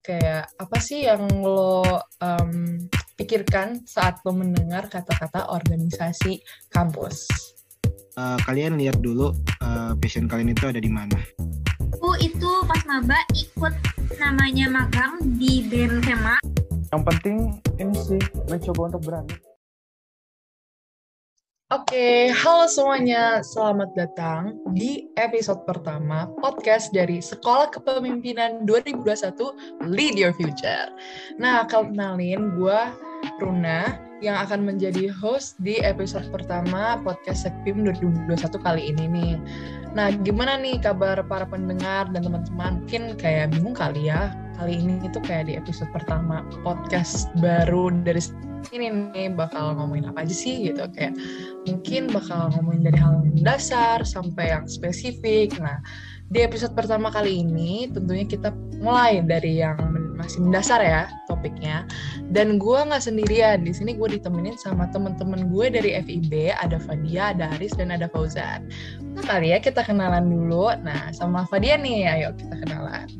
kayak apa sih yang lo um, pikirkan saat lo mendengar kata-kata organisasi kampus? Uh, kalian lihat dulu uh, passion kalian itu ada di mana? Aku itu pas maba ikut namanya magang di BEM Kema. Yang penting ini sih mencoba untuk berani. Oke, halo semuanya. Selamat datang di episode pertama podcast dari Sekolah Kepemimpinan 2021 Lead Your Future. Nah, kenalin gue Runa yang akan menjadi host di episode pertama podcast Sekpim 2021 kali ini nih. Nah, gimana nih kabar para pendengar dan teman-teman? Mungkin kayak bingung kali ya. Kali ini itu kayak di episode pertama podcast baru dari ini nih bakal ngomongin apa aja sih gitu kayak mungkin bakal ngomongin dari hal dasar sampai yang spesifik nah di episode pertama kali ini tentunya kita mulai dari yang masih mendasar ya topiknya. Dan gue nggak sendirian. Di sini gue ditemenin sama temen-temen gue dari FIB ada Fadia ada Aris dan ada Fauzan. Nah kali ya kita kenalan dulu. Nah sama Fadia nih. Ayo kita kenalan.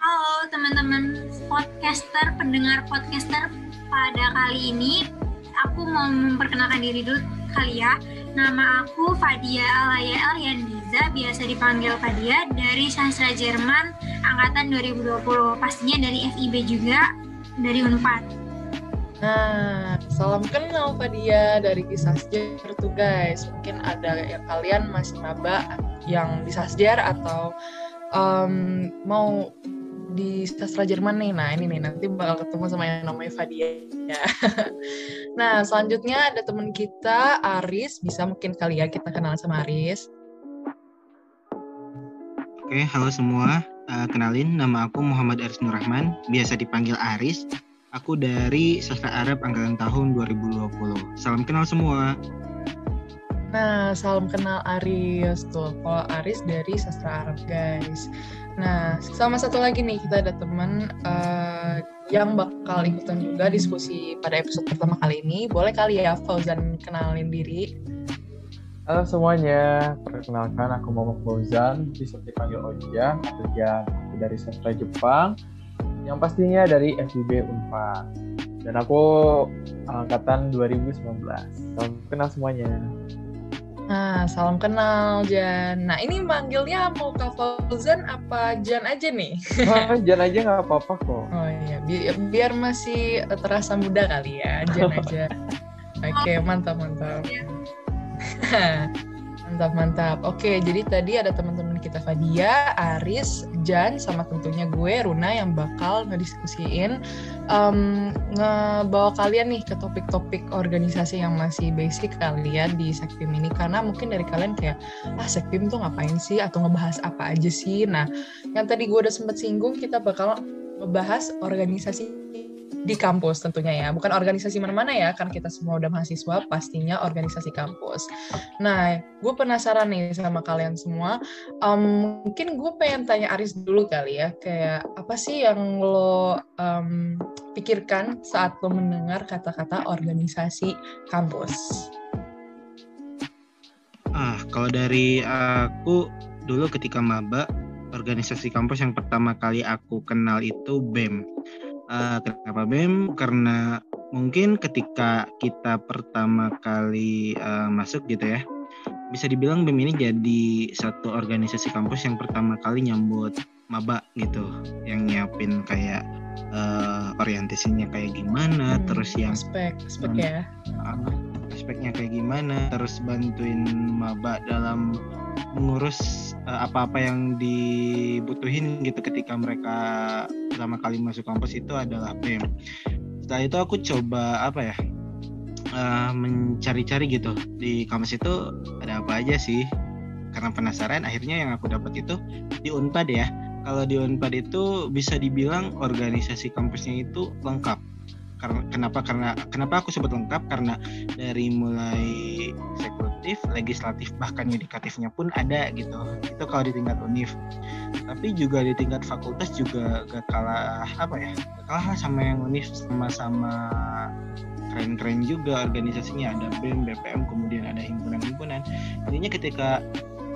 Halo teman-teman podcaster, pendengar podcaster pada kali ini. Aku mau memperkenalkan diri dulu kali ya. Nama aku Fadia Alaya Alyandiza, biasa dipanggil Fadia dari Sastra Jerman angkatan 2020. Pastinya dari FIB juga dari Unpad. Nah, salam kenal Fadia dari Kisasjer tuh guys. Mungkin ada yang kalian masih maba yang di Sasjer atau um, mau di sastra Jerman nih. Nah, ini nih nanti bakal ketemu sama yang namanya Fadia. nah, selanjutnya ada teman kita Aris, bisa mungkin kali ya kita kenal sama Aris. Oke, halo semua. Uh, kenalin, nama aku Muhammad Aris Nurrahman, biasa dipanggil Aris. Aku dari Sastra Arab angkatan tahun 2020. Salam kenal semua. Nah, salam kenal Aris tuh. Kalau Aris dari Sastra Arab, guys. Nah, sama satu lagi nih, kita ada teman uh, yang bakal ikutan juga diskusi pada episode pertama kali ini. Boleh kali ya Fauzan kenalin diri? Halo semuanya, perkenalkan aku Muhammad Fauzan, bisa dipanggil Jan. Aku dari sastra Jepang, yang pastinya dari FIB Unpad. Dan aku angkatan 2019. Salam kenal semuanya. Nah, salam kenal Jan. Nah, ini manggilnya mau Kak Fauzan apa Jan aja nih? Oh, Jan aja nggak apa-apa kok. Oh iya, Bi biar masih terasa muda kali ya, Jan aja. Oke, okay, mantap mantap. mantap mantap. Oke, jadi tadi ada teman-teman kita Fadia, Aris, Jan, sama tentunya gue Runa yang bakal ngediskusiin um, ngebawa kalian nih ke topik-topik organisasi yang masih basic kalian di Sekpim ini karena mungkin dari kalian kayak ah Sekpim tuh ngapain sih atau ngebahas apa aja sih. Nah, yang tadi gue udah sempet singgung kita bakal ngebahas organisasi di kampus tentunya ya. Bukan organisasi mana-mana ya karena kita semua udah mahasiswa pastinya organisasi kampus. Nah gue penasaran nih sama kalian semua. Um, mungkin gue pengen tanya Aris dulu kali ya kayak apa sih yang lo um, pikirkan saat lo mendengar kata-kata organisasi kampus? Ah kalau dari aku dulu ketika maba organisasi kampus yang pertama kali aku kenal itu BEM Uh, kenapa BEM? Karena mungkin ketika kita pertama kali uh, masuk gitu ya, bisa dibilang BEM ini jadi satu organisasi kampus yang pertama kali nyambut maba gitu, yang nyiapin kayak uh, orientasinya kayak gimana, hmm, terus yang aspek, aspek ya, uh, aspeknya kayak gimana, terus bantuin maba dalam mengurus apa-apa uh, yang dibutuhin gitu ketika mereka pertama kali masuk kampus itu adalah BEM. Setelah itu aku coba apa ya uh, mencari-cari gitu di kampus itu ada apa aja sih. Karena penasaran, akhirnya yang aku dapat itu di Unpad ya. Kalau di Unpad itu bisa dibilang organisasi kampusnya itu lengkap karena kenapa karena kenapa aku sebut lengkap karena dari mulai eksekutif, legislatif bahkan yudikatifnya pun ada gitu. Itu kalau di tingkat univ. Tapi juga di tingkat fakultas juga gak kalah apa ya? Gak kalah sama yang univ sama-sama keren-keren juga organisasinya ada BEM, BPM, kemudian ada himpunan-himpunan. Intinya ketika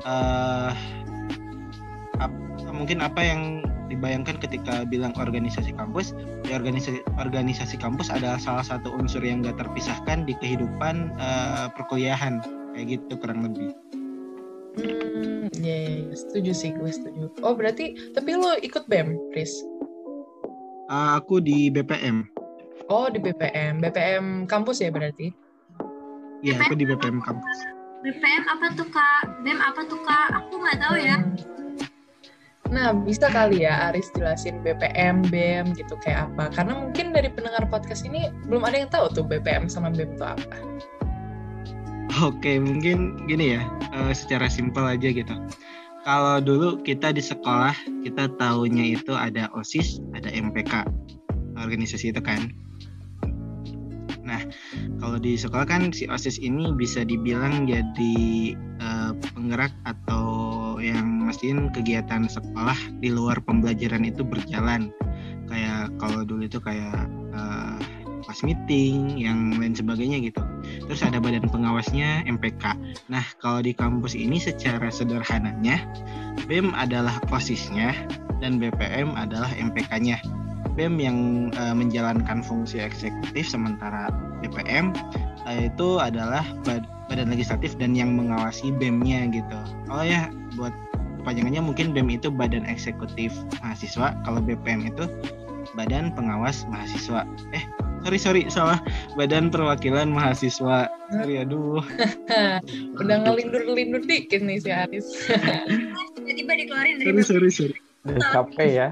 uh, ap- mungkin apa yang dibayangkan ketika bilang organisasi kampus ya organisasi organisasi kampus adalah salah satu unsur yang gak terpisahkan di kehidupan uh, perkuliahan kayak gitu kurang lebih Hmm, ya, yeah, yeah, setuju sih, gue setuju. Oh, berarti, tapi lo ikut BEM, Chris? Uh, aku di BPM. Oh, di BPM. BPM kampus ya berarti? Iya, aku di BPM kampus. BPM apa tuh, Kak? BEM apa tuh, Kak? Aku nggak tahu ya. Hmm. Nah, bisa kali ya Aris jelasin BPM, BEM gitu kayak apa? Karena mungkin dari pendengar podcast ini belum ada yang tahu tuh BPM sama BEM itu apa. Oke, mungkin gini ya, uh, secara simpel aja gitu. Kalau dulu kita di sekolah, kita tahunya itu ada OSIS, ada MPK, organisasi itu kan. Nah, kalau di sekolah kan si OSIS ini bisa dibilang jadi uh, penggerak atau mastiin kegiatan sekolah di luar pembelajaran itu berjalan. Kayak kalau dulu itu kayak uh, pas meeting, yang lain sebagainya gitu. Terus ada badan pengawasnya MPK. Nah, kalau di kampus ini secara sederhananya BEM adalah OSISnya dan BPM adalah MPK-nya. BEM yang uh, menjalankan fungsi eksekutif sementara BPM uh, itu adalah bad badan legislatif dan yang mengawasi BEM-nya gitu. Oh ya, buat kepanjangannya mungkin BEM itu badan eksekutif mahasiswa, kalau BPM itu badan pengawas mahasiswa. Eh, sorry sorry salah. Badan perwakilan mahasiswa. Sorry aduh. Udah ngelindur-lindur dikit nih si Aris. Tiba-tiba dikeluarin dari sorry sorry sorry. Udah capek ya.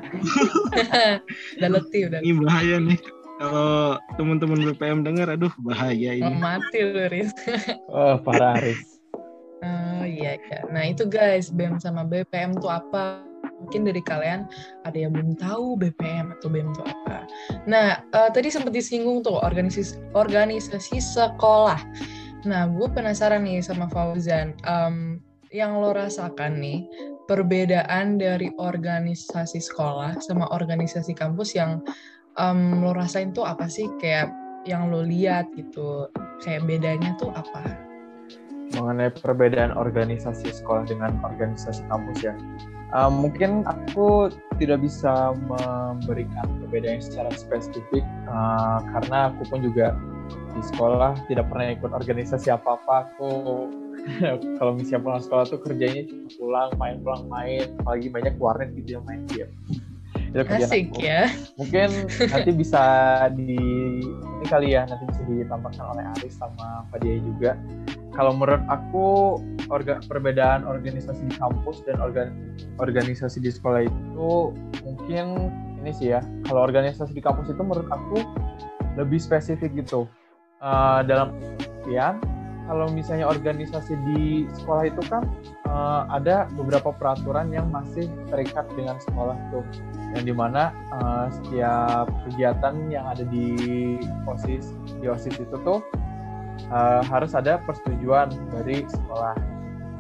Udah letih udah. Ini bahaya nih. Kalau teman-teman BPM dengar aduh bahaya ini. Mati lu Riz oh parah Aris oh iya iya nah itu guys BEM sama BPM tuh apa mungkin dari kalian ada yang belum tahu BPM atau BEM itu apa. Nah, uh, tadi sempat disinggung tuh organisasi organisasi sekolah. Nah, gue penasaran nih sama Fauzan, um, yang lo rasakan nih perbedaan dari organisasi sekolah sama organisasi kampus yang um, lo rasain tuh apa sih kayak yang lo lihat gitu, kayak bedanya tuh apa? Mengenai perbedaan organisasi sekolah dengan organisasi kampus ya, Uh, mungkin aku tidak bisa memberikan perbedaan secara spesifik uh, karena aku pun juga di sekolah tidak pernah ikut organisasi apa-apa. Aku kalau misalnya pulang sekolah tuh kerjanya cuma pulang main pulang main, apalagi banyak warnet gitu yang main game. Itu Asik aku. ya. Mungkin nanti bisa di ini kali ya nanti bisa ditambahkan oleh Aris sama Fadia juga kalau menurut aku orga, perbedaan organisasi di kampus dan organ, organisasi di sekolah itu mungkin ini sih ya. Kalau organisasi di kampus itu menurut aku lebih spesifik gitu. Uh, dalam artian kalau misalnya organisasi di sekolah itu kan uh, ada beberapa peraturan yang masih terikat dengan sekolah tuh. Yang di mana uh, setiap kegiatan yang ada di osis di osis itu tuh uh, harus ada persetujuan dari sekolah.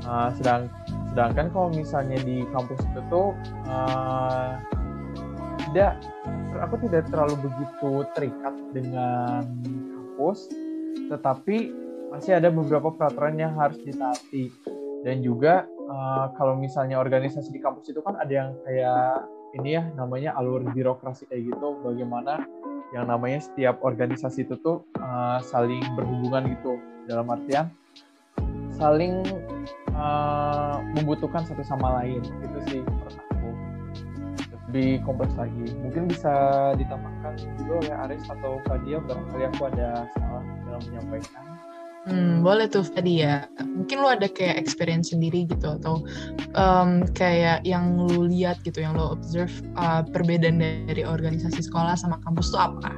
Uh, sedang sedangkan kalau misalnya di kampus itu tuh uh, tidak aku tidak terlalu begitu terikat dengan kampus, tetapi masih ada beberapa peraturan yang harus ditaati dan juga uh, kalau misalnya organisasi di kampus itu kan ada yang kayak ini ya namanya alur birokrasi kayak gitu bagaimana yang namanya setiap organisasi itu tuh uh, saling berhubungan gitu dalam artian saling uh, membutuhkan satu sama lain itu sih menurut aku. Lebih kompleks lagi. Mungkin bisa ditambahkan juga oleh Aris atau Fadia barangkali aku ada salah dalam menyampaikan Hmm, boleh tuh tadi ya. Mungkin lu ada kayak experience sendiri gitu atau um, kayak yang lu lihat gitu, yang lu observe uh, perbedaan dari organisasi sekolah sama kampus tuh apa?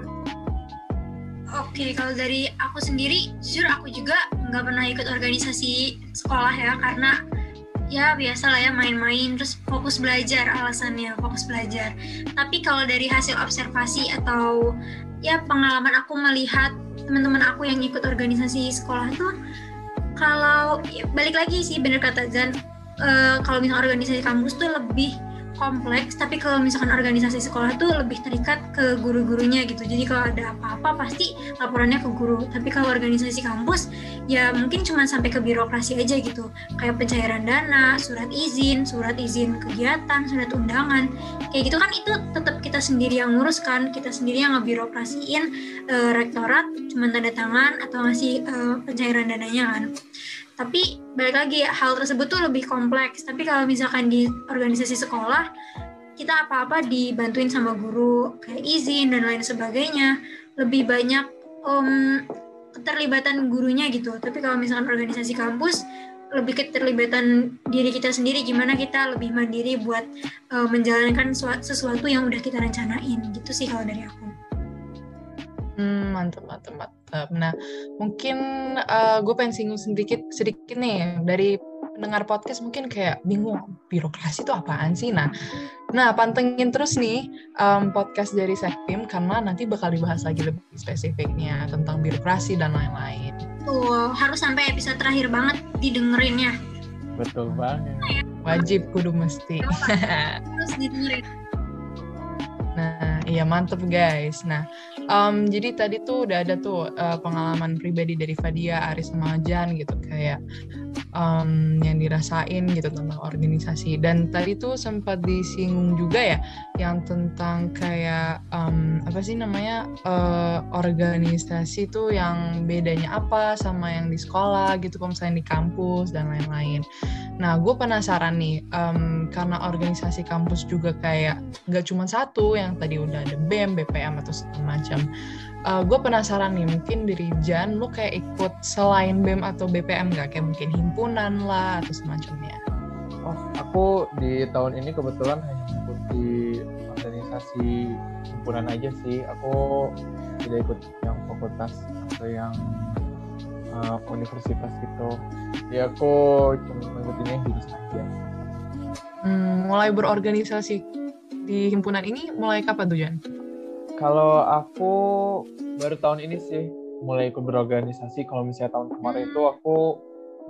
Oke, okay, kalau dari aku sendiri, jujur aku juga nggak pernah ikut organisasi sekolah ya, karena ya biasa lah ya main-main, terus fokus belajar alasannya, fokus belajar. Tapi kalau dari hasil observasi atau ya pengalaman aku melihat teman-teman aku yang ikut organisasi sekolah tuh kalau ya, balik lagi sih bener kata Zan uh, kalau misalnya organisasi kampus tuh lebih kompleks tapi kalau misalkan organisasi sekolah tuh lebih terikat ke guru-gurunya gitu. Jadi kalau ada apa-apa pasti laporannya ke guru. Tapi kalau organisasi kampus ya mungkin cuma sampai ke birokrasi aja gitu. Kayak pencairan dana surat izin surat izin kegiatan surat undangan. Kayak gitu kan itu tetap kita sendiri yang ngurus kan. Kita sendiri yang ngebirokrasiin e, rektorat cuma tanda tangan atau ngasih e, pencairan dananya kan tapi balik lagi hal tersebut tuh lebih kompleks. Tapi kalau misalkan di organisasi sekolah kita apa-apa dibantuin sama guru kayak izin dan lain sebagainya. Lebih banyak um, keterlibatan gurunya gitu. Tapi kalau misalkan organisasi kampus lebih keterlibatan diri kita sendiri. Gimana kita lebih mandiri buat uh, menjalankan sesuatu yang udah kita rencanain. Gitu sih kalau dari aku. Hmm, mantap, mantap, mantap. Nah, mungkin uh, gue pengen singgung sedikit, sedikit nih dari pendengar podcast mungkin kayak bingung birokrasi itu apaan sih? Nah, nah pantengin terus nih um, podcast dari Sekpim karena nanti bakal dibahas lagi lebih spesifiknya tentang birokrasi dan lain-lain. Tuh, harus sampai episode terakhir banget didengerin ya. Betul banget. Wajib kudu mesti. Harus didengerin. Iya mantep guys. Nah, um, jadi tadi tuh udah ada tuh uh, pengalaman pribadi dari Fadia, Aris, sama Jan gitu kayak um, yang dirasain gitu tentang organisasi. Dan tadi tuh sempat disinggung juga ya yang tentang kayak um, apa sih namanya uh, organisasi tuh yang bedanya apa sama yang di sekolah gitu, kalau misalnya di kampus dan lain-lain. Nah, gue penasaran nih um, karena organisasi kampus juga kayak nggak cuma satu yang tadi udah ada BEM, BPM atau segala macam. Uh, gue penasaran nih, mungkin dari Jan, lu kayak ikut selain BEM atau BPM gak? Kayak mungkin himpunan lah atau semacamnya. Oh, aku di tahun ini kebetulan hanya mengikuti organisasi himpunan aja sih. Aku tidak ikut yang fakultas atau yang uh, universitas gitu. Ya aku cuma mengikutinya jurusan aja. Hmm, mulai berorganisasi di himpunan ini mulai kapan tuh Jan? Kalau aku baru tahun ini sih mulai ikut berorganisasi. Kalau misalnya tahun kemarin itu aku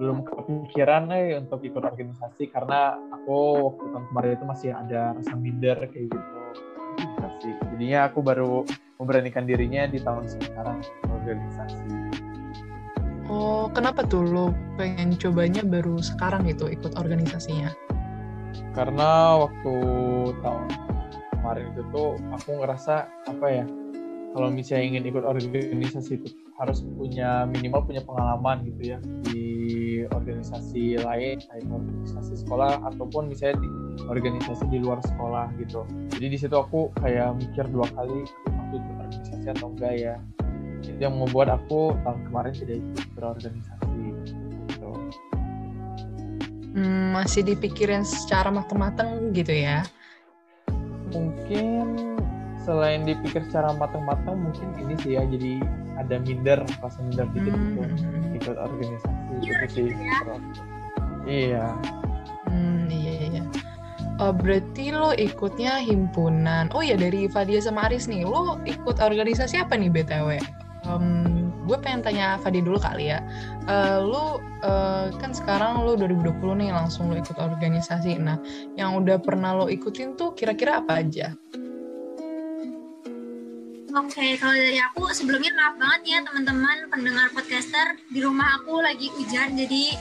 belum kepikiran nih untuk ikut organisasi karena aku waktu tahun kemarin itu masih ada rasa minder kayak gitu organisasi. Jadinya aku baru memberanikan dirinya di tahun sekarang organisasi. Oh, kenapa tuh lo pengen cobanya baru sekarang gitu ikut organisasinya? Karena waktu tahun kemarin itu tuh aku ngerasa apa ya kalau misalnya ingin ikut organisasi itu harus punya minimal punya pengalaman gitu ya di organisasi lain kayak organisasi sekolah ataupun misalnya di organisasi di luar sekolah gitu. Jadi di situ aku kayak mikir dua kali aku ikut organisasi atau enggak ya. Itu yang membuat aku tahun kemarin tidak ikut berorganisasi gitu. Hmm, masih dipikirin secara matang-matang gitu ya mungkin selain dipikir secara matang-matang mungkin ini sih ya jadi ada minder rasa minder dikit Hmm, gitu hmm. ikut organisasi Iya, gitu sih ya. iya Hmm, iya iya. Oh, berarti lo ikutnya himpunan. Oh ya dari Fadia sama Aris nih, lo ikut organisasi apa nih BTW? Em, gue pengen tanya Fadia dulu kali ya. Eh, lo eh, kan sekarang lo 2020 nih langsung lo ikut organisasi. Nah, yang udah pernah lo ikutin tuh kira-kira apa aja? Oke, kalau dari aku sebelumnya maaf banget ya teman-teman pendengar podcaster di rumah aku lagi hujan jadi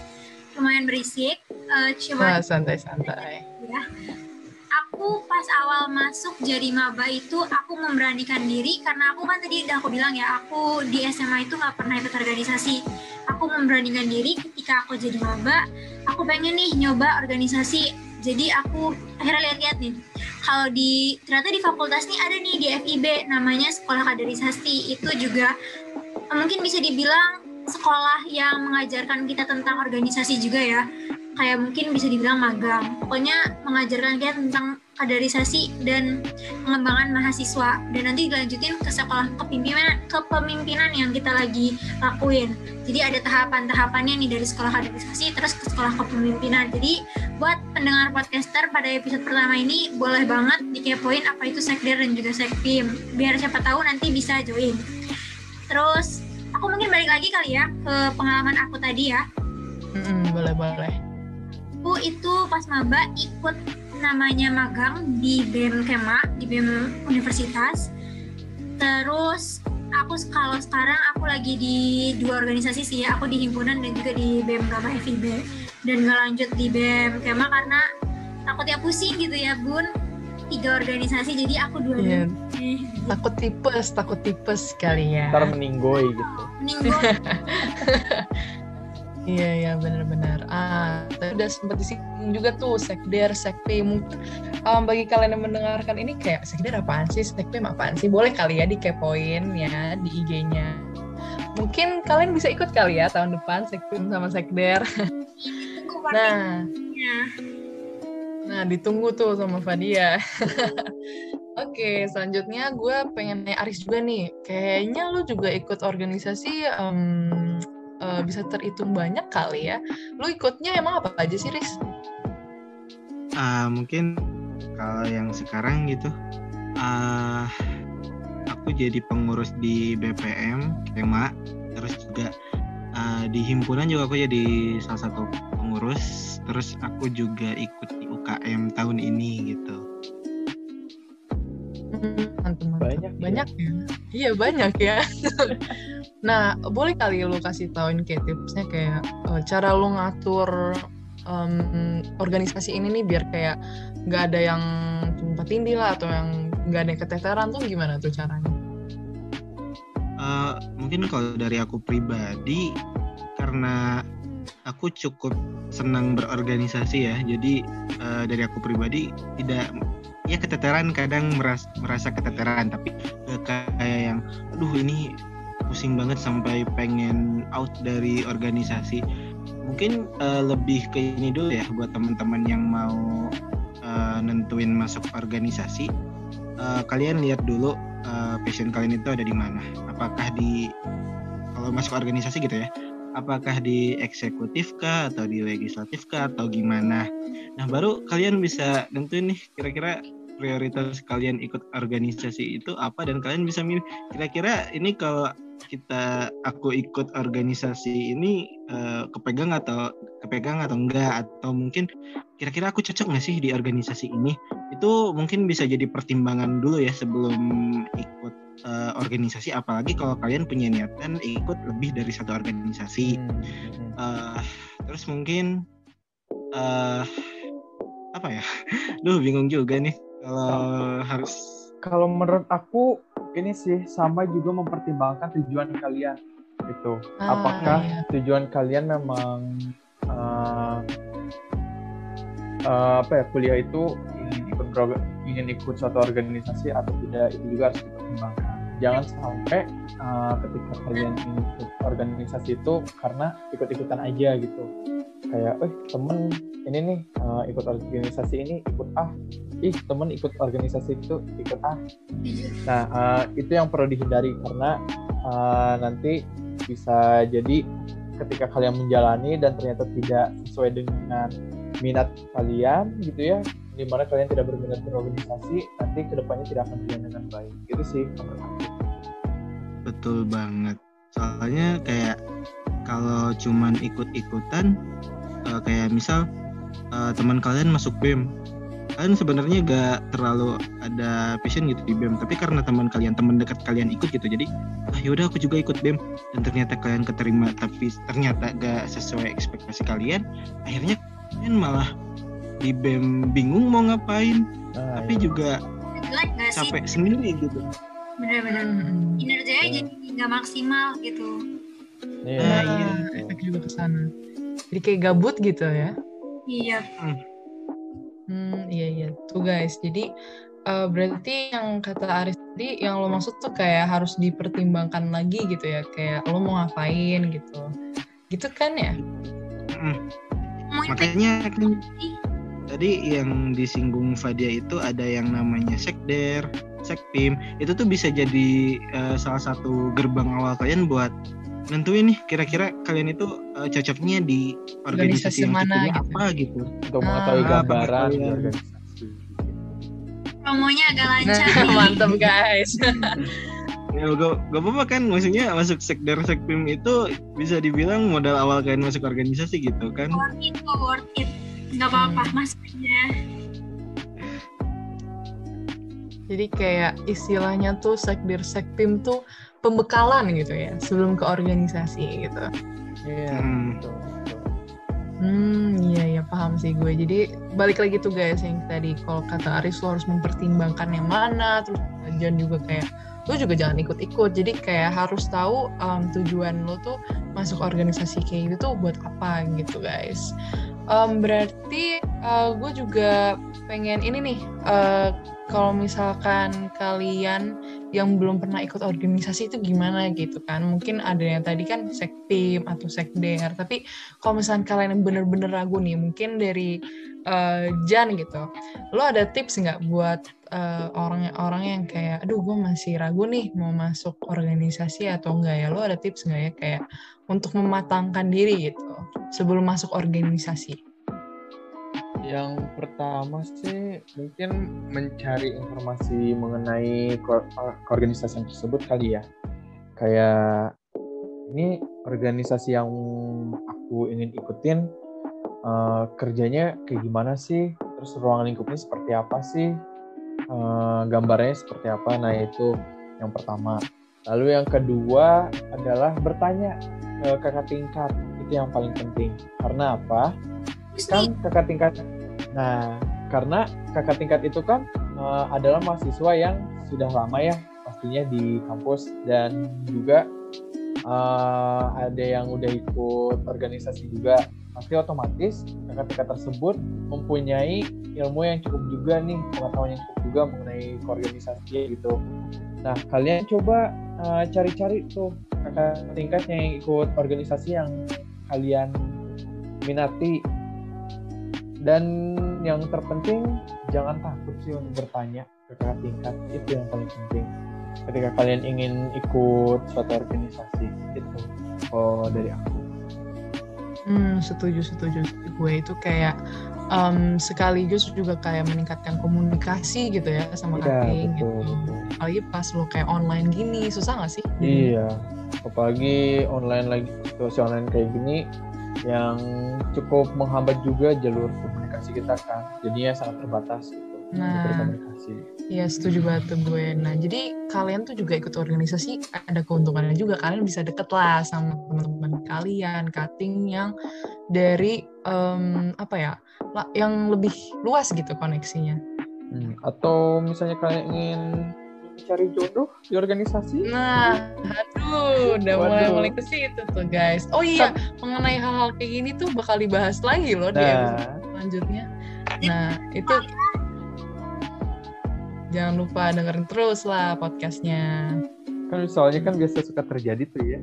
lumayan berisik. Nah, coba santai-santai. ya. Aku pas awal masuk jadi maba itu aku memberanikan diri karena aku kan tadi udah aku bilang ya aku di SMA itu nggak pernah ikut organisasi. Aku memberanikan diri ketika aku jadi maba, aku pengen nih nyoba organisasi. Jadi aku akhirnya lihat-lihat nih. Kalau di ternyata di fakultas nih ada nih di FIB namanya Sekolah Kaderisasi. Itu juga mungkin bisa dibilang sekolah yang mengajarkan kita tentang organisasi juga ya kayak mungkin bisa dibilang magang. Pokoknya mengajarkan kita tentang kaderisasi dan pengembangan mahasiswa dan nanti dilanjutin ke sekolah kepemimpinan kepemimpinan yang kita lagi lakuin. Jadi ada tahapan-tahapannya nih dari sekolah kaderisasi terus ke sekolah kepemimpinan. Jadi buat pendengar podcaster pada episode pertama ini boleh banget dikepoin apa itu sekder dan juga sekpim biar siapa tahu nanti bisa join. Terus aku mungkin balik lagi kali ya ke pengalaman aku tadi ya Mm-mm, boleh boleh. aku itu pas maba ikut namanya magang di BEM Kema, di BEM Universitas. Terus aku kalau sekarang aku lagi di dua organisasi sih ya, aku di himpunan dan juga di BEM Gama FIB. Dan nggak lanjut di BEM Kema karena takutnya pusing gitu ya bun. Tiga organisasi jadi aku dua Iya. Eh, Takut tipes, takut tipes kali ya. Ntar meninggoy gitu. Mending gue Iya iya benar-benar. Ah, tadi udah sempat disinggung juga tuh sekder, sekpim. Mungkin um, bagi kalian yang mendengarkan ini kayak sekder apaan sih, sekpim apaan sih? Boleh kali ya dikepoin ya di IG-nya. Mungkin kalian bisa ikut kali ya tahun depan sekpim sama sekder. tunggu Nah, waktunya. Nah ditunggu tuh sama Fadia. Oke, selanjutnya gue pengen nanya Aris juga nih. Kayaknya lu juga ikut organisasi em, eh, bisa terhitung banyak kali ya. Lu ikutnya emang apa aja sih, Riz? Ah, mungkin kalau yang sekarang gitu ah aku jadi pengurus di BPM Kema terus juga ah, di himpunan juga aku jadi salah satu pengurus terus aku juga ikut UKM tahun ini gitu. Banyak ya. banyak ya. Iya banyak ya. nah, boleh kali lu kasih tauin kayak tipsnya kayak eh, cara lu ngatur em, organisasi ini nih biar kayak nggak ada yang tumpah tindih lah atau yang nggak ada yang keteteran tuh gimana tuh caranya? Eh, mungkin kalau dari aku pribadi karena aku cukup senang berorganisasi ya. Jadi eh, dari aku pribadi tidak ya keteteran kadang merasa, merasa keteteran. Tapi gak kayak yang aduh ini pusing banget sampai pengen out dari organisasi. Mungkin eh, lebih ke ini dulu ya buat teman-teman yang mau eh, nentuin masuk organisasi. Eh, kalian lihat dulu eh, passion kalian itu ada di mana? Apakah di kalau masuk organisasi gitu ya apakah di eksekutif kah atau di legislatif kah atau gimana? Nah baru kalian bisa nentuin nih kira-kira prioritas kalian ikut organisasi itu apa dan kalian bisa milih. Kira-kira ini kalau kita aku ikut organisasi ini eh, kepegang atau kepegang atau enggak? Atau mungkin kira-kira aku cocok nggak sih di organisasi ini? Itu mungkin bisa jadi pertimbangan dulu ya sebelum ikut eh, organisasi apalagi kalau kalian punya niatan ikut lebih dari satu organisasi Hmm, hmm. Eh, terus mungkin eh apa ya duh bingung juga nih kalau harus Kalau menurut aku ini sih sama juga mempertimbangkan tujuan kalian gitu. Ah, Apakah iya. tujuan kalian memang eh, eh, apa ya kuliah itu ingin ikut program, ingin ikut suatu organisasi atau tidak itu juga harus dipertimbangkan. Jangan sampai eh, ketika kalian ikut organisasi itu karena ikut-ikutan aja gitu. Kayak, eh temen ini nih eh, ikut organisasi ini ikut ah, ih temen ikut organisasi itu ikut ah. Nah eh, itu yang perlu dihindari karena eh, nanti bisa jadi ketika kalian menjalani dan ternyata tidak sesuai dengan minat kalian gitu ya di mana kalian tidak berminat berorganisasi nanti ke depannya tidak akan berjalan dengan baik. Gitu sih menurut betul banget. Soalnya kayak kalau cuman ikut-ikutan eh, kayak misal eh, teman kalian masuk BEM kalian sebenarnya gak terlalu ada passion gitu di BEM. Tapi karena teman kalian teman dekat kalian ikut gitu jadi ah yaudah aku juga ikut BEM. Dan ternyata kalian keterima tapi ternyata gak sesuai ekspektasi kalian akhirnya kalian malah di BEM bingung mau ngapain nah, tapi iya. juga gak sih capek sendiri gitu bener-bener Hmm. kinerjanya Iya. jadi nggak maksimal gitu Iya, Nah, iya, efek juga ke sana. Jadi kayak gabut gitu ya. iya Hmm, iya iya. Tuh guys, jadi eh, berarti yang kata Aris tadi yang lo maksud tuh kayak harus dipertimbangkan lagi gitu ya, kayak lo mau ngapain gitu. Gitu kan ya? Mm. mau itu makanya kan tadi yang disinggung Fadia itu ada yang namanya sekder, sekpim, itu tuh bisa jadi eh, salah satu gerbang awal kalian buat nentuin nih kira-kira kalian itu eh, cocoknya di Organisasi organisasi, yang mana tipenya gitu. apa gitu. untuk mengetahui Ah, gambaran di pengetahuan. organisasi promonya agak lancar Nah, nih. mantep guys. Ya gak, gak apa-apa kan, maksudnya masuk sekder sekpim itu bisa dibilang modal awal kalian masuk organisasi gitu kan. worth it worth it nggak apa-apa Hmm. aja Jadi kayak istilahnya tuh sekdir sektim tuh pembekalan gitu ya sebelum ke organisasi gitu. Iya, Hmm. betul, betul. Hmm, iya ya paham sih gue. Jadi balik lagi tuh guys yang tadi kalau kata Aris lo harus mempertimbangkan yang mana, terus Jan juga kayak lo juga jangan ikut-ikut. Jadi kayak harus tahu um, tujuan lo tuh masuk organisasi kayak gitu tuh buat apa gitu guys. Um, berarti uh, gue juga pengen ini nih, uh, kalau misalkan kalian yang belum pernah ikut organisasi itu gimana gitu kan? Mungkin ada yang tadi kan sektim atau sekder, tapi kalau misalnya kalian yang bener-bener ragu nih, mungkin dari uh, Jan gitu, lo ada tips nggak buat uh, orang-orang yang kayak, aduh gue masih ragu nih mau masuk organisasi atau enggak ya? Lo ada tips nggak ya kayak untuk mematangkan diri gitu sebelum masuk organisasi? Yang pertama sih mungkin mencari informasi mengenai ko- keorganisasian tersebut kali ya. Kayak ini organisasi yang aku ingin ikutin eh, kerjanya kayak gimana sih? Terus ruang lingkupnya seperti apa sih? Eh, gambarnya seperti apa? Nah itu yang pertama. Lalu yang kedua adalah bertanya ke kakak tingkat. Itu yang paling penting. Karena apa? Kan kakak tingkat. Nah karena kakak tingkat itu kan eh, adalah mahasiswa yang sudah lama ya pastinya di kampus. Dan juga eh, ada yang udah ikut organisasi juga. Pasti otomatis kakak tingkat tersebut mempunyai ilmu yang cukup juga nih pengetahuan yang cukup juga mengenai organisasi gitu. Nah kalian coba eh, cari-cari tuh kakak tingkat yang ikut organisasi yang kalian minati dan yang terpenting jangan takut sih untuk bertanya ke kakak tingkat itu yang paling penting ketika kalian ingin ikut suatu organisasi itu oh dari aku Hmm, setuju, setuju. Gue itu kayak um, sekaligus juga kayak meningkatkan komunikasi gitu ya sama kating betul, gitu. betul. Apalagi pas lo kayak online gini, susah gak sih? iya apalagi online lagi situasi online kayak gini yang cukup menghambat juga jalur komunikasi kita kan jadinya sangat terbatas gitu Nah. berkomunikasi Iya, setuju banget tuh gue. Nah, jadi kalian tuh juga ikut organisasi, ada keuntungannya juga. Kalian bisa deket lah sama teman-teman kalian, cutting yang dari em, apa ya, yang lebih luas gitu koneksinya. Hmm, atau misalnya kalian ingin mencari jodoh di organisasi Nah, aduh, udah mulai Waduh. mulai ke situ tuh guys. Oh iya, mengenai hal-hal kayak gini tuh bakal dibahas lagi loh di nah episode selanjutnya. Nah, itu jangan lupa dengerin terus lah podcastnya. kan soalnya kan biasa suka terjadi tuh ya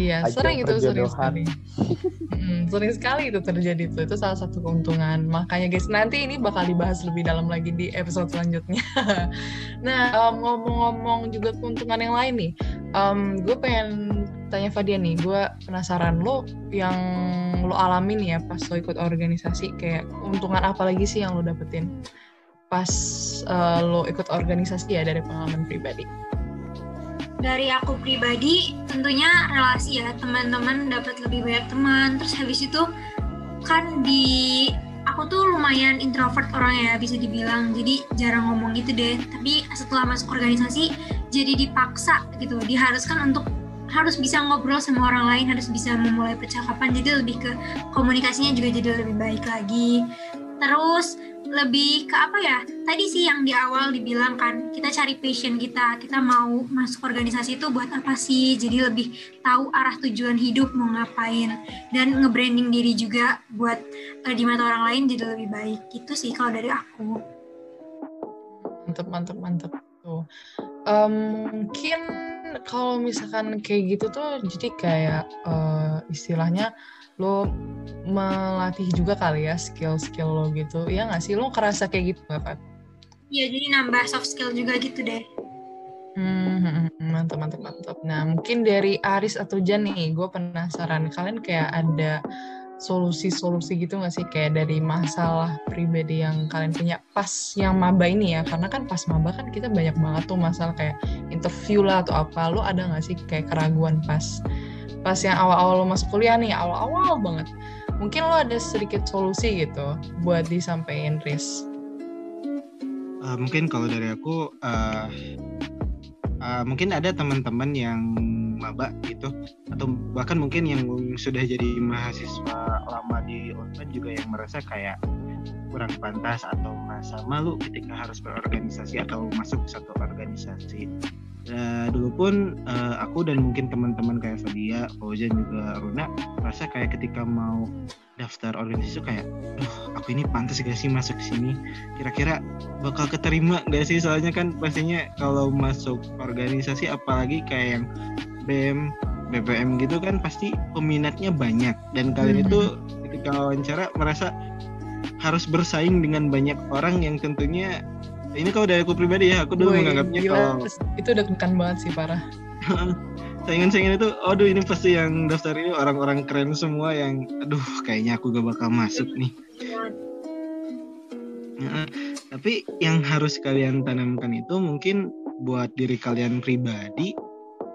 Iya, Ajang sering itu sering sekali. Mm, sering sekali itu terjadi tuh. Itu salah satu keuntungan. Makanya guys, nanti ini bakal dibahas lebih dalam lagi di episode selanjutnya. nah, em, ngomong-ngomong juga keuntungan yang lain nih. Em, gue pengen tanya Fadia nih, gue penasaran lo yang lo alamin ya pas lo ikut organisasi kayak keuntungan apa lagi sih yang lo dapetin pas eh, lo ikut organisasi ya dari pengalaman pribadi? Dari aku pribadi tentunya relasi ya teman-teman dapat lebih banyak teman. Terus habis itu kan di aku tuh lumayan introvert orangnya bisa dibilang. Jadi jarang ngomong gitu deh. Tapi setelah masuk organisasi jadi dipaksa gitu. Diharuskan untuk harus bisa ngobrol sama orang lain harus bisa memulai percakapan. Jadi lebih ke komunikasinya juga jadi lebih baik lagi. Terus lebih ke apa ya? Tadi sih yang di awal dibilang kan kita cari passion kita kita mau masuk organisasi itu buat apa sih? Jadi lebih tahu arah tujuan hidup mau ngapain. Dan nge-branding diri juga buat eh, di mata orang lain jadi lebih baik. Gitu sih kalau dari aku. Mantep mantep mantep. Tuh. Em, mungkin kalau misalkan kayak gitu tuh jadi kayak eh, istilahnya lo melatih juga kali ya skill-skill lo gitu. Ya nggak sih? Lo kerasa kayak gitu nggak Fat? Iya jadi nambah soft skill juga gitu deh. Hmm, mantap mantap mantap. Nah mungkin dari Aris atau Jan nih, gue penasaran. Kalian kayak ada solusi-solusi gitu nggak sih? Kayak dari masalah pribadi yang kalian punya pas yang maba ini ya. Karena kan pas maba kan kita banyak banget tuh masalah kayak interview lah atau apa. Lo ada nggak sih kayak keraguan pas pas yang awal-awal lo masuk kuliah nih awal-awal banget mungkin lo ada sedikit solusi gitu buat disampaikan Riz Uh, mungkin kalau dari aku uh, uh, mungkin ada teman-teman yang maba gitu atau bahkan mungkin yang sudah jadi mahasiswa lama di Unpad juga yang merasa kayak kurang pantas atau merasa malu ketika harus berorganisasi atau masuk satu organisasi. Uh, dulu pun uh, aku dan mungkin teman-teman kayak Fadia, Fauzan juga Runa merasa kayak ketika mau daftar organisasi kayak, duh aku ini pantas gak sih masuk sini? Kira-kira bakal keterima gak sih? Soalnya kan pastinya kalau masuk organisasi apalagi kayak yang BEM, BPM gitu kan pasti peminatnya banyak dan kalian hmm. itu ketika wawancara merasa harus bersaing dengan banyak orang yang tentunya ini kalau dari aku pribadi ya? Aku dulu Woy, menganggapnya gila, kalau itu udah tekan banget sih parah. Saingan-saingan itu aduh ini pasti yang daftar ini orang-orang keren semua yang aduh kayaknya aku gak bakal masuk nih. Nah, tapi yang harus kalian tanamkan itu mungkin buat diri kalian pribadi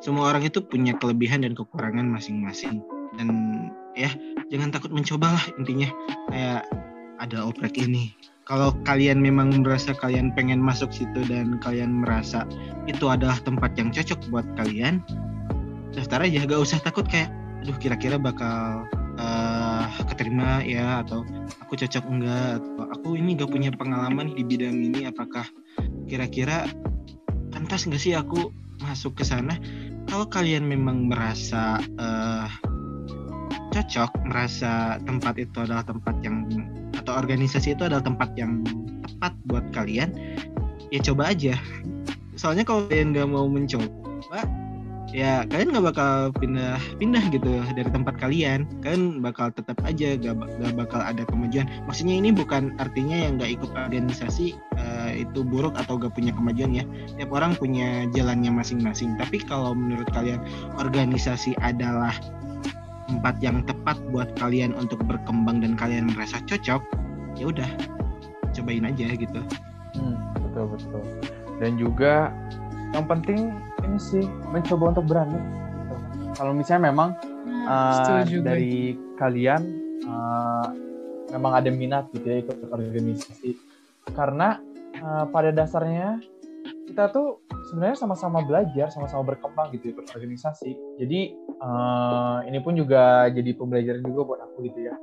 semua orang itu punya kelebihan dan kekurangan masing-masing. Dan ya jangan takut mencoba lah intinya. Kayak ada oprek ini kalau kalian memang merasa kalian pengen masuk situ dan kalian merasa itu adalah tempat yang cocok buat kalian daftar aja. Gak usah takut kayak aduh kira-kira bakal uh, keterima ya atau aku cocok enggak? Atau aku ini gak punya pengalaman di bidang ini apakah kira-kira pantas nggak sih aku masuk ke sana? Kalau kalian memang merasa uh, cocok merasa tempat itu adalah tempat yang atau organisasi itu adalah tempat yang tepat buat kalian ya coba aja. Soalnya kalau kalian nggak mau mencoba ya kalian nggak bakal pindah pindah gitu dari tempat kalian. Kalian bakal tetap aja gak, gak bakal ada kemajuan. Maksudnya ini bukan artinya yang nggak ikut organisasi uh, itu buruk atau gak punya kemajuan ya. Tiap orang punya jalannya masing-masing. Tapi kalau menurut kalian organisasi adalah tempat yang tepat buat kalian untuk berkembang dan kalian merasa cocok ya udah cobain aja gitu. Hmm, betul betul. Dan juga yang penting ini sih mencoba untuk berani. Kalau misalnya memang uh, dari kalian uh, memang ada minat gitu ya ikut organisasi. Karena uh, pada dasarnya kita tuh sebenarnya sama-sama belajar, sama-sama berkembang gitu ya berorganisasi. Jadi uh, ini pun juga jadi pembelajaran juga buat aku gitu ya.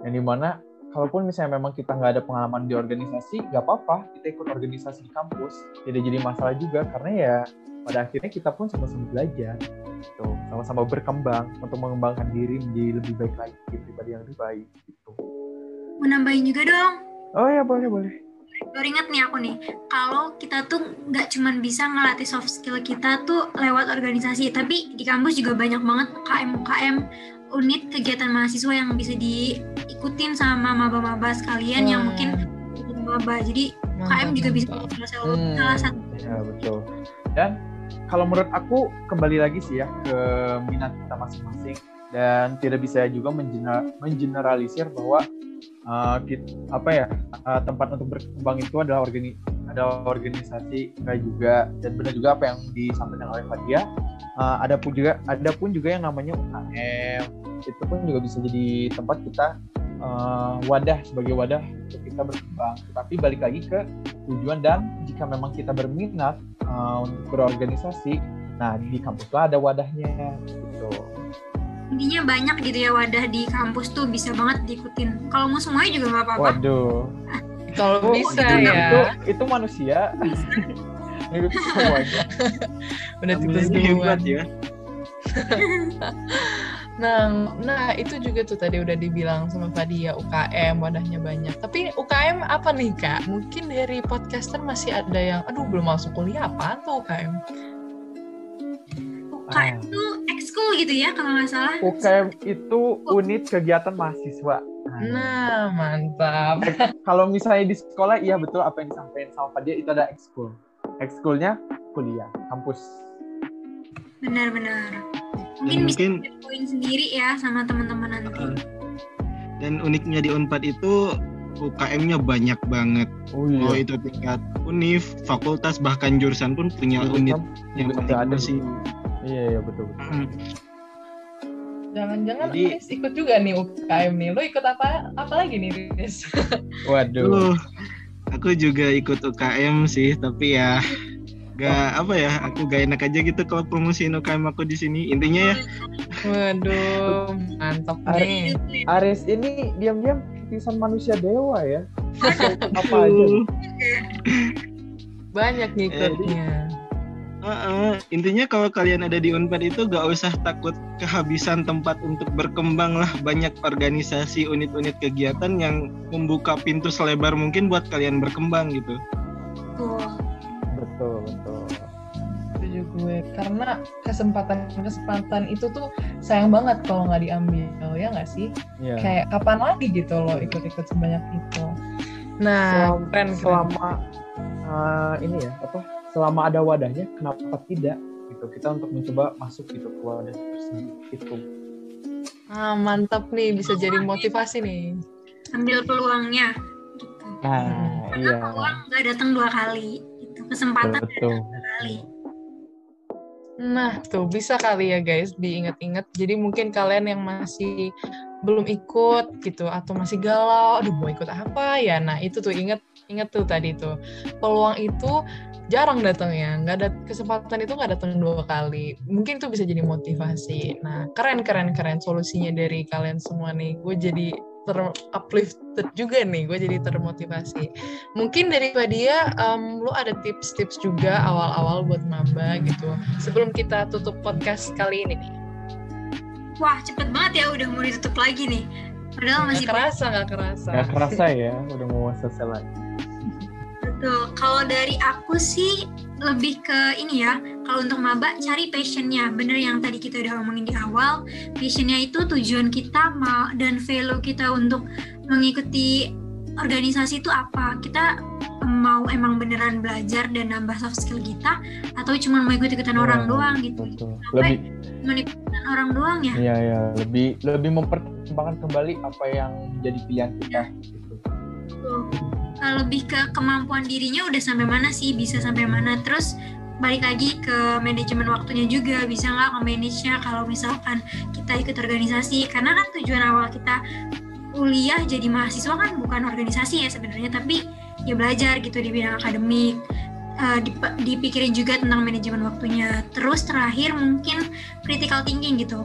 Yang di mana kalaupun misalnya memang kita nggak ada pengalaman di organisasi, nggak apa-apa kita ikut organisasi di kampus. Tidak jadi masalah juga karena ya pada akhirnya kita pun sama-sama belajar, gitu. sama-sama berkembang untuk mengembangkan diri menjadi lebih baik lagi, pribadi yang lebih baik. Gitu. Menambahin juga dong. Oh ya boleh boleh baru ingat nih aku nih kalau kita tuh nggak cuman bisa ngelatih soft skill kita tuh lewat organisasi tapi di kampus juga banyak banget KM KM unit kegiatan mahasiswa yang bisa diikutin sama maba-maba sekalian hmm. yang mungkin maba jadi mantap, KM juga bisa salah, hmm. salah satu ya betul dan kalau menurut aku kembali lagi sih ya ke minat kita masing-masing dan tidak bisa juga mengeneralisir bahwa uh, apa ya uh, tempat untuk berkembang itu adalah organi ada organisasi enggak juga dan benar juga apa yang disampaikan oleh Fadia uh, ada pun juga ada pun juga yang namanya UKM itu pun juga bisa jadi tempat kita uh, wadah sebagai wadah untuk kita berkembang. Tapi balik lagi ke tujuan dan jika memang kita berminat uh, untuk berorganisasi nah di kampus lah ada wadahnya gitu intinya banyak gitu ya wadah di kampus tuh bisa banget diikutin. Kalau mau semuanya juga nggak apa-apa. Waduh. Kalau oh, bisa itu, ya. itu, itu manusia. Semuanya. Udah tikus duluan. Ya. Nah, nah itu juga tuh tadi udah dibilang sama Fadia UKM wadahnya banyak. Tapi UKM apa nih kak? Mungkin dari podcaster masih ada yang, aduh belum masuk kuliah apa tuh UKM? UKM itu ekskul gitu ya kalau nggak salah. UKM itu unit kegiatan mahasiswa. Nah, mantap. kalau misalnya di sekolah, iya betul apa yang disampaikan sama Fadia itu ada ekskul. Ekskulnya kuliah, kampus. Benar-benar. Mungkin, mungkin bisa poin sendiri ya sama teman-teman nanti. Uh, dan uniknya di Unpad itu UKM-nya banyak banget. Oh, iya. oh itu tingkat univ, fakultas bahkan jurusan pun punya iya, unit yang ada sih. Iya, iya betul. betul. Hmm. Jangan-jangan Jadi, Riz ikut juga nih UKM nih. Lo ikut apa apa lagi nih, Riz? Waduh. aku juga ikut UKM sih, tapi ya gak apa ya, aku gak enak aja gitu kalau promosiin UKM aku di sini. Intinya ya, Waduh, mantap nih. Aris ini diam-diam titisan manusia dewa ya. Apa aja. Banyak ngikutnya. Heeh, intinya kalau kalian ada di Unpad itu gak usah takut kehabisan tempat untuk berkembang lah banyak organisasi unit-unit kegiatan yang membuka pintu selebar mungkin buat kalian berkembang gitu. Betul, betul. Setuju gue. Karena kesempatan-kesempatan itu tuh sayang banget kalau nggak diambil, ya nggak sih? Iya. Kayak kapan lagi gitu loh ikut-ikut sebanyak itu. Nah, selama, keren, keren. selama uh, ini ya apa selama ada wadahnya kenapa tidak gitu kita untuk mencoba masuk gitu ke wadah tersebut gitu Ah, mantap nih, bisa jadi motivasi nih. Ambil peluangnya. Gitu. nah Karena iya peluang nggak datang dua kali. Gitu. Kesempatan betul datang dua kali. Nah, tuh bisa kali ya guys diingat-ingat. Jadi mungkin kalian yang masih belum ikut gitu atau masih galau, aduh mau ikut apa ya? Nah, itu tuh inget inget tuh tadi tuh. Peluang itu jarang datang ya, nggak ada kesempatan itu nggak datang dua kali. Mungkin itu bisa jadi motivasi. Nah, keren keren keren solusinya dari kalian semua nih. Gue jadi ter uplifted juga nih, gue jadi termotivasi. Mungkin dari dia, um, lu ada tips-tips juga awal-awal buat maba gitu. Sebelum kita tutup podcast kali ini nih. Wah cepet banget ya udah mau ditutup lagi nih. Padahal masih Nggak kerasa, nggak kerasa. nggak kerasa ya udah mau selesai lagi Betul. Kalau dari aku sih lebih ke ini ya. Kalau untuk maba cari passionnya. Bener yang tadi kita udah omongin di awal. Passionnya itu tujuan kita ma- dan value kita untuk mengikuti organisasi itu apa. Kita mau emang beneran belajar dan nambah soft skill kita atau cuma mau ikut-ikutan orang Iya, doang gitu. betul Sampai lebih Mengikutan orang doang ya. iya ya lebih lebih mempertimbangkan kembali apa yang menjadi pilihan kita gitu Tuh. Uh, lebih ke kemampuan dirinya udah sampai mana sih? Bisa sampai mana? Terus balik lagi ke manajemen waktunya juga. Bisa nggak nge-manage-nya? Kalau misalkan kita ikut organisasi. Karena kan tujuan awal kita kuliah jadi mahasiswa kan bukan organisasi ya sebenarnya. Tapi ya belajar gitu di bidang akademik. Dip- dipikirin juga tentang manajemen waktunya. Terus terakhir mungkin critical thinking gitu.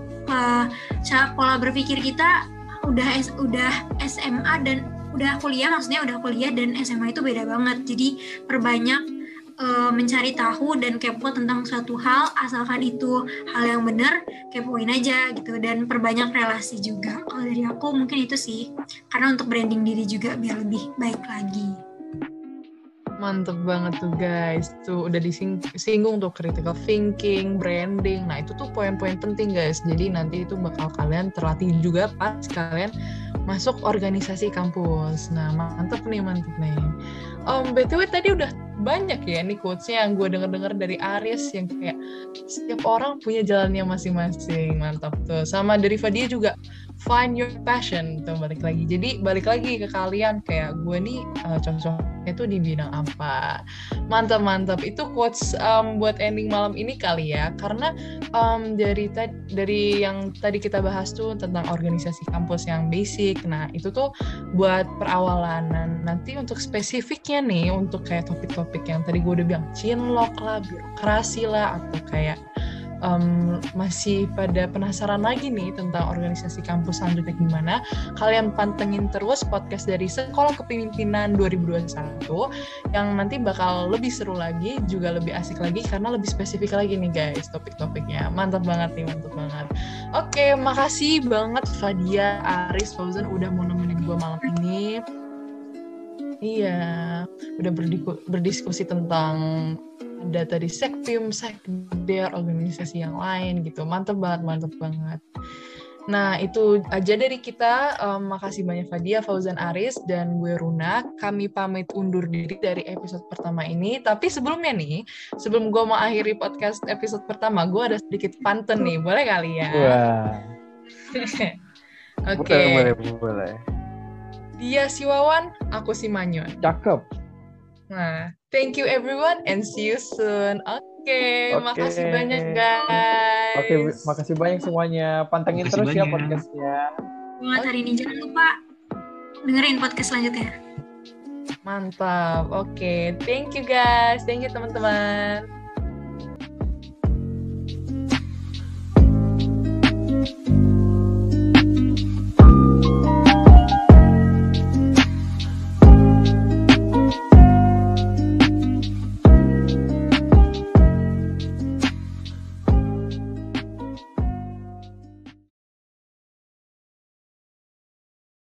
Cara pola berpikir kita udah udah SMA dan udah kuliah maksudnya udah kuliah dan SMA itu beda banget. Jadi perbanyak eh, mencari tahu dan kepo tentang suatu hal asalkan itu hal yang benar kepoin aja gitu. Dan perbanyak relasi juga. Kalau dari aku mungkin itu sih. Karena untuk branding diri juga biar lebih baik lagi Mantep banget tuh guys. Tuh udah disinggung tuh critical thinking, branding. Nah itu tuh poin-poin penting guys. Jadi nanti itu bakal kalian terlatih juga pas kalian masuk organisasi kampus. Nah mantep nih, mantep nih. Um, BTW tadi udah banyak ya nih quotes-nya yang gue denger-denger dari Aris yang kayak setiap orang punya jalannya masing-masing. Mantap tuh. Sama dari Fadia juga find your passion tuh balik lagi. Jadi balik lagi ke kalian kayak gue nih uh, cocoknya tuh di bidang apa. Mantap mantap. Itu quotes um, buat ending malam ini kali ya. Karena um, dari tadi dari yang tadi kita bahas tuh tentang organisasi kampus yang basic. Nah, itu tuh buat perawalan. Nah, nanti untuk spesifiknya nih untuk kayak topik-topik yang tadi gue udah bilang cinlok lah, birokrasi lah atau kayak um, masih pada penasaran lagi nih tentang organisasi kampus selanjutnya gimana, kalian pantengin terus podcast dari Sekolah Kepemimpinan 2021 yang nanti bakal lebih seru lagi, juga lebih asik lagi karena lebih spesifik lagi nih guys topik-topiknya. Mantap banget nih, mantap banget. Oke, makasih banget Fadia, Aris, Fauzan udah mau nemenin gue malam ini. Iya, udah berdiskusi tentang ada tadi sekpim, sekder, organisasi yang lain gitu. Mantep banget, mantep banget. Nah, itu aja dari kita. Um, makasih banyak Fadia, Fauzan Aris, dan gue Runa. Kami pamit undur diri dari episode pertama ini. Tapi sebelumnya nih, sebelum gue mau akhiri podcast episode pertama, gue ada sedikit pantun nih. Boleh kali ya? wah Oke. boleh boleh boleh Dia si Wawan, aku si Manyon. cakep Nah, thank you everyone and see you soon. Oke, Oke. makasih banyak guys. oke makasih banyak semuanya pantengin Makasih terus ya banyak. podcastnya buat hari ini jangan lupa dengerin podcast selanjutnya Mantap. Oke, thank you guys. Thank you teman-teman.